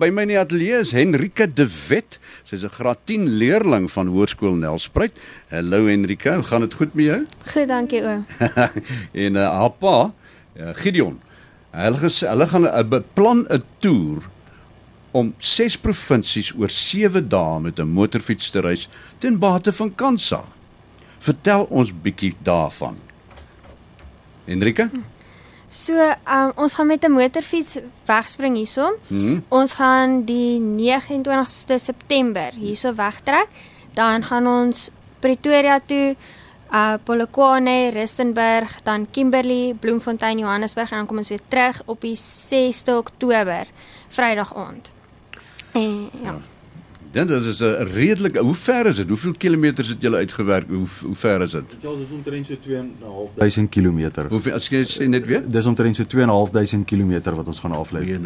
By my in die ateljee is Henrike De Wet. Sy's 'n graad 10 leerling van Hoërskool Nelspruit. Hallo Henrike, hoe gaan dit goed met jou? Goed, dankie oom. en uh, haar pa, uh, Gideon. Hulle ges, hulle gaan 'n uh, beplan 'n toer om 6 provinsies oor 7 dae met 'n motorfiets te reis ten bate van Kansa. Vertel ons bietjie daarvan. Henrike? Hm. So, um, ons gaan met 'n motorfiets wegspring hierso. Hmm. Ons gaan die 29ste September hierso wegtrek. Dan gaan ons Pretoria toe, uh Polokwane, Rustenburg, dan Kimberley, Bloemfontein, Johannesburg en dan kom ons weer terug op die 6de Oktober, Vrydag aand. En ja. ja. Dan dit is 'n redelike hoe ver is dit? Hoeveel kilometers het julle uitgewerk? Hoe hoe ver is dit? Dit is omtrent so 2.500 km. Hoeveel as jy sê net weer? Dis omtrent so 2.500 km wat ons gaan aflei. 2.500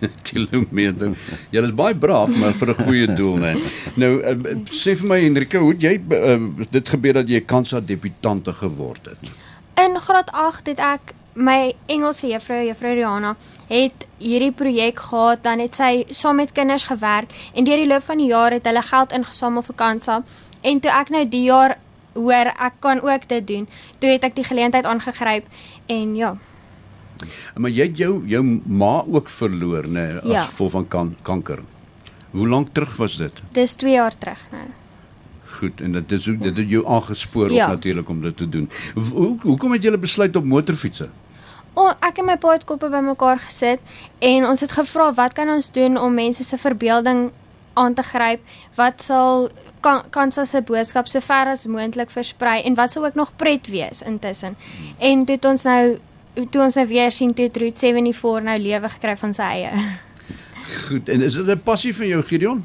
ja. km. Jy is baie braaf maar vir 'n goeie doel, né? Nou uh, sê vir my Hendrika, hoe het jy uh, dit gebeur dat jy kansa debutante geword het? In graad 8 het ek my Engelse juffrou, juffrou Rihanna, het hierdie projek gehad, dan het sy saam met kinders gewerk en deur die loop van die jaar het hulle geld ingesamel vir Kansa en toe ek nou die jaar hoor ek kan ook dit doen, toe het ek die geleentheid aangegryp en ja. Maar jy het jou jou ma ook verloor nê as ja. gevolg van kan, kanker. Hoe lank terug was dit? Dis 2 jaar terug nou. Goed, en dit is dit het jou aangespoor ja. om natuurlik om dit te doen. Hoe hoekom het jy besluit op motorfietsse? Oh, ek en my pa het koppe bymekaar gesit en ons het gevra wat kan ons doen om mense se verbeelding aan te gryp? Wat sal kan kansa se boodskap so ver as moontlik versprei en wat sou ook nog pret wees intussen? En toe het ons nou toe ons nou weer sien toe Route 74 nou lewe gekry van sy eie. Goed, en is dit 'n passie van jou Gideon?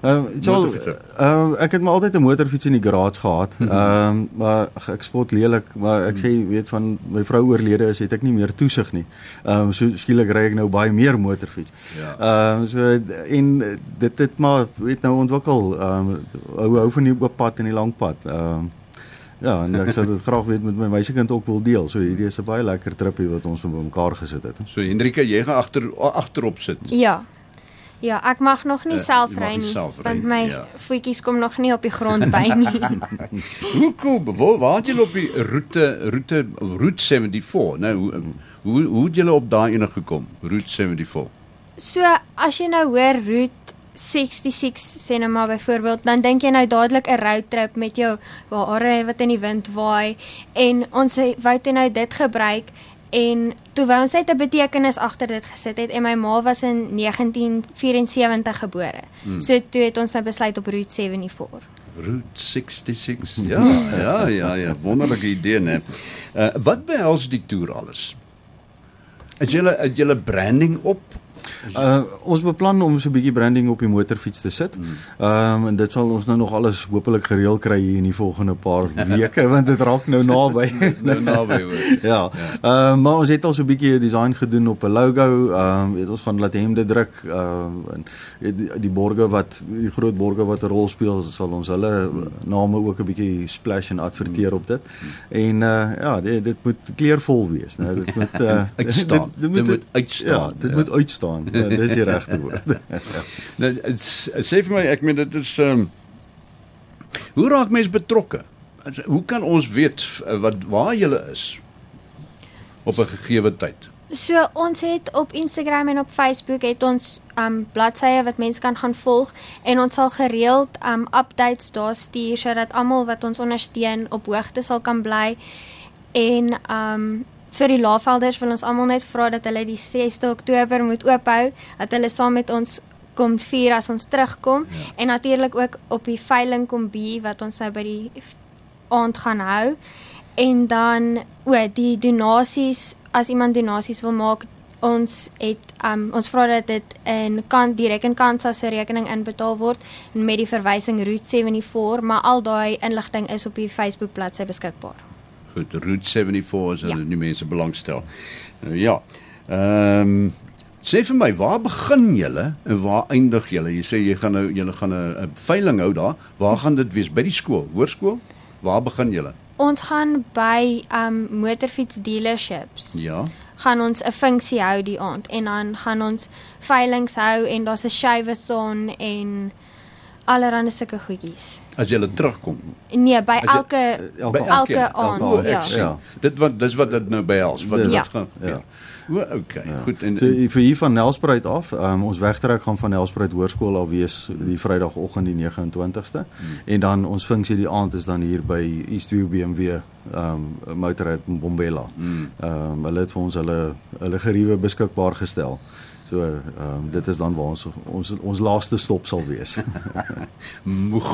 Ehm uh, so uh, ek het maar altyd 'n motorfiets in die garage gehad. Mhm. Ehm uh, maar ek spot lelik, maar ek sê weet van my vrou oorlede is, het ek nie meer toesig nie. Ehm um, so skielik ry ek nou baie meer motorfiets. Ja. Ehm uh, so en dit het maar weet nou ontwikkel ehm um, hou hou van die oop pad en die lang pad. Ehm um, Ja, en ek sou dit graag weet met my meisiekind ook wil deel. So hierdie is 'n baie lekker trippie wat ons met mekaar gesit het. So Hendrika, jy gaan agter agterop sit. Ja. Ja, ek mag nog nie uh, self ry nie want my ja. voetjies kom nog nie op die grond by nie. hoe kom waar waar het jy op die roete roete route 74? Nou hoe hoe hoe het jy op daai ene gekom? Route 74. So as jy nou hoor route 66 sê nou maar byvoorbeeld dan dink jy nou dadelik 'n roadtrip met jou hare wat in die wind waai en ons wou toe nou dit gebruik En toe wou ons net 'n betekenis agter dit gesit het en my ma was in 1974 gebore. Hmm. So toe het ons nou besluit op Route 74. Route 66. Ja, ja, ja, ja, wonderlike idee, né? Uh wat behels die toer alles? Het julle het julle branding op Uh ons beplan om so 'n bietjie branding op die motorfiets te sit. Ehm um, en dit sal ons nou nog alles hopelik gereël kry hier in die volgende paar weke want dit raak nou naby. nou naby hoor. ja. Ehm ja. uh, maar ons het al so 'n bietjie design gedoen op 'n logo. Ehm um, weet ons gaan laat hemde druk ehm uh, en die, die borge wat die groot borge wat 'n rol speel sal ons hulle hmm. name ook 'n bietjie splash en adverteer hmm. op dit. En uh ja, dit, dit moet kleurvol wees, né? Nou, dit moet uh uitstaan. dit, dit, moet, dit moet uitstaan. Ja, dit ja. moet uitstaan ja, dis die regte woord. nou sê vir my, ek meen dit is ehm um, Hoe raak mense betrokke? Hoe kan ons weet wat waar jy is op 'n gegeewe tyd? So ons het op Instagram en op Facebook het ons um bladsye wat mense kan gaan volg en ons sal gereeld um updates daar stuur sodat almal wat ons ondersteun op hoogte sal kan bly en um vir die laafvelders wil ons almal net vra dat hulle die 6de Oktober moet oophou, dat hulle saam met ons kom vier as ons terugkom ja. en natuurlik ook op die veiling kom bi wat ons nou by die aand gaan hou. En dan o, die donasies, as iemand donasies wil maak, ons het um, ons vra dat dit in kan direk in Kansa se rekening inbetaal word met die verwysing Route 74, maar al daai inligting is op die Facebook bladsy beskikbaar goed Route 74 as hulle ja. nie mense belangstel. Nou ja. Ehm um, sê vir my waar begin julle en waar eindig julle? Jy sê jy gaan nou julle gaan 'n veiling hou daar. Waar gaan dit wees? By die skool, hoërskool? Waar begin julle? Ons gaan by um motorfiets dealerships. Ja. gaan ons 'n funksie hou die aand en dan gaan ons veilings hou en daar's 'n shaveathon en allerlei sulke goedjies. As jy terugkom. Nee, by As jy- elke elke elke aand. ja. sien. Ja. Dit wat dis wat dit nou behels, wat Dit- Ja. gaan. Ja. Ja. O, okay. Goed en So vir hier van Nelspruit af, um, ons wegtrek gaan van Nelspruit Hoërskool af wees die Vrydagoggend die 29ste hmm. en dan ons funksie die aand is dan hier by East View BMW um motorrad in Bombela. Hmm. Um hulle het vir ons hulle hulle geriewe beskikbaar gestel. So um dit is dan waar ons ons ons laaste stop sal wees. moeg.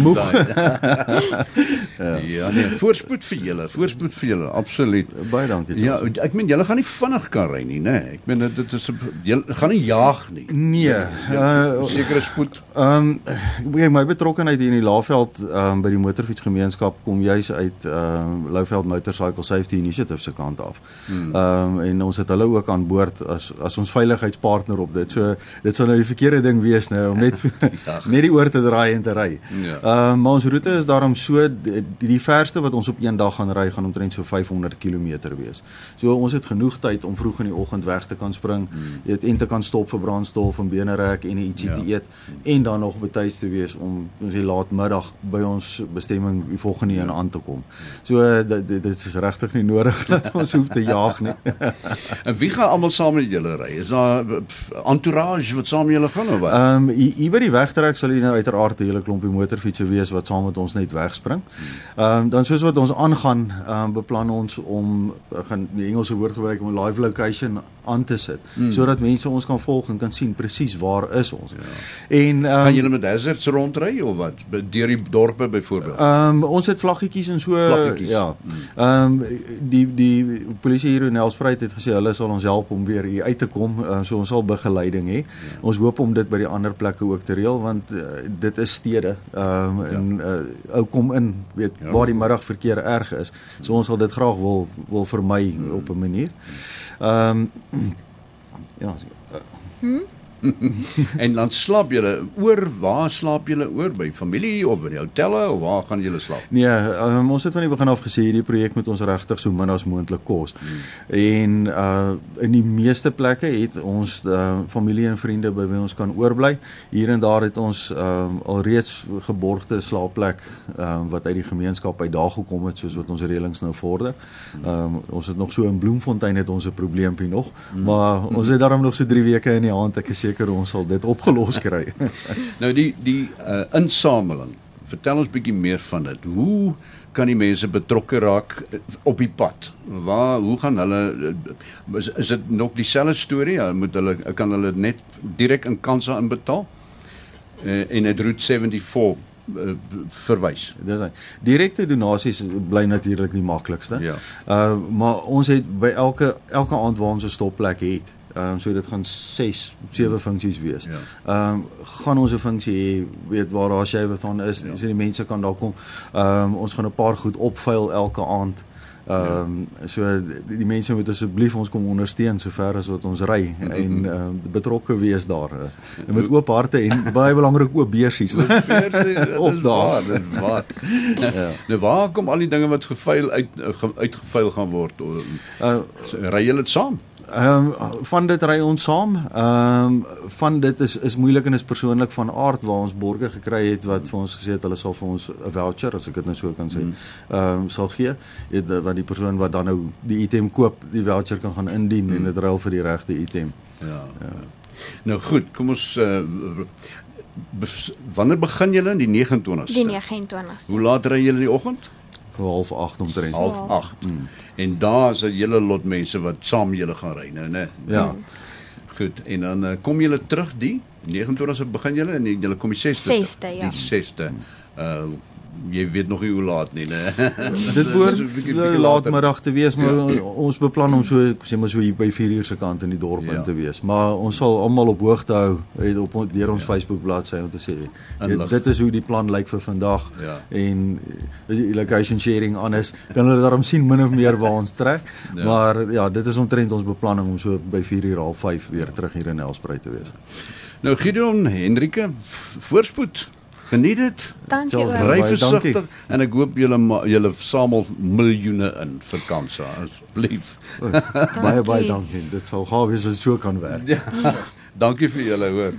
Moeg. ja. ja, nee, voorspoed vir julle, voorspoed vir julle, absoluut. Baie dankie. Ja, ek meen julle gaan nie vinnig kan ry nie, nê? Nee. Ek meen dit dit is julle gaan nie jaag nie. Nee, uh Sekere spoed. Ehm um, my betrokkenheid hier in die Laagveld ehm um, by die motorfietsgemeenskap kom juis uit ehm um, Louveld Motorcycle Safety Initiative se kant af. Ehm um, en ons het hulle ook aan boord as as ons veiligheidspartner op dit. So dit sou nou die verkeerde ding wees nou om net Ja. net die oor te draai en te ry. Ja. Ehm um, maar ons roete is daarom so die, die verste wat ons op een dag gaan ry gaan omtrent so 500 km wees. So ons het genoeg tyd om vroeg in die oggend weg te kan spring, jy weet en te kan stop vir brandstof en benerek en ietsie Ja. te eet en dan nog betyds te wees om ons die laatmiddag by ons bestemming die volgende een aan te kom. So dit dit, is regtig nie nodig dat ons hoef te jaag nie. En wie gaan almal saam met julle ry? Is daar entourage wat saam met julle gaan of wat? Ehm um, hier by die wegtrek sal jy nou uiteraard 'n hele klompie motorfietsse wees wat saam met ons net wegspring. Ehm um, dan soos wat ons aangaan, ehm um, beplan ons om ek gaan die Engelse woord gebruik om 'n live location aan te sit mm. sodat mense ons kan volg en kan sien presies waar is ons. Ja. En ehm gaan um, julle met hazards rondry of wat? Deur die dorpe byvoorbeeld. Ehm um, ons het vlaggetjies en so Vlaggetjies. ja. Ehm um, die die polisie hier in Nelspruit het gesê hulle sal ons help om weer hier uit te kom. Uh, so ons sal begeleiding hê. Ja. Ons hoop om dit by die ander plekke ook te reël want uh, dit is stede. Ehm um, en uh, ou kom in weet Ja. waar die middagverkeer erg is. So ons sal dit graag wil wil vermy Hmm. op 'n manier. Ehm um, ja, en dan slaap julle oor waar slaap julle oor by familie of by die hotelle of waar gaan julle slaap? Nee, um, ons het van die begin af gesê hierdie projek moet ons regtig so min as moontlik kos. Hmm. En uh in die meeste plekke het ons uh, familie en vriende by wie ons kan oorbly. Hier en daar het ons um alreeds geborgde slaapplek um wat uit die gemeenskap uit daar gekom het soos wat ons reëlings nou vorder. Um ons het nog so in Bloemfontein het ons 'n probleempie nog, maar ons het daarom nog so 3 weke in die hand. Ek is seker ons sal dit opgelos kry. Nou die die uh, insameling. Vertel ons bietjie meer van dit. Hoe kan die mense betrokke raak eh, op die pad? Waar hoe gaan hulle eh, is, is dit nog dieselfde storie? Ja, moet hulle kan hulle net direk in Kansa inbetaal? Uh, en dit route 74 uh, verwys. Dis hy. Direkte donasies bly natuurlik die maklikste. Ja. Uh maar ons het by elke elke aand waar ons 'n stopplek het, ehm um, so dit gaan 6, 7 funksies wees. Ja. Ehm um, gaan ons 'n funksie hê, weet waar daar shaveathon is, ja. so die mense kan daar kom. Ehm um, ons gaan 'n paar goed opvuil elke aand. Ehm um, so die, die mense moet asseblief ons kom ondersteun sover as wat ons ry en ehm um, betrokke wees daar. Uh, met oop harte en baie belangrik oop beursies. Op Op daar. Dit is waar. ja. Nou waar kom al die dinge wat gevuil uit ge- uitgevuil gaan word? Uh So, ry julle dit saam? Ehm um, van dit ry ons saam. Ehm um, van dit is is moeilik en is persoonlik van aard waar ons borge gekry het wat vir ons gesê het hulle sal vir ons 'n voucher as ek dit nou so kan sê. Ehm um, sal gee. Weet wat die persoon wat dan nou die item koop, die voucher kan gaan indien hmm. en dit ruil vir die regte item. Ja. ja. Nou goed, kom ons uh, bes- wanneer begin julle die 29ste? Die 29ste. Hoe laat ry julle in die oggend? Half 8 omtrent. Half 8. Mm. En daar is 'n hele lot mense wat saam julle gaan ry nou, né? Ja. Goed. En dan uh, kom julle terug die 29ste begin julle en julle kom die 6ste. 6ste, ja. Die 6ste. Uh jy weet nog nie hoe laat nie, né? Dit behoort Dis 'n bietjie- bietjie laatmiddag te wees, maar ja. ons beplan om so sê maar so hier by 4 uur se kant in die dorp Ja. in te wees. Maar ons sal almal op hoogte hou het op deur ons ja. Facebook bladsy om te sê Inlig. dit, is hoe die plan lyk vir vandag Ja. en eh, die location sharing aan is kan hulle daarom sien min of meer waar ons trek. Ja. ja. Maar ja, dit is omtrent ons beplanning om so by 4 uur half 5 weer terug hier in Nelspruit te wees. Nou Gideon Hendrike voorspoed. Geniet dit. Dankie ry. Versigtig en ek hoop julle julle samel miljoene in vir kansa asseblief. Baie baie dankie. Dit sal gawe wees as so kan werk. Dankie vir julle hoor.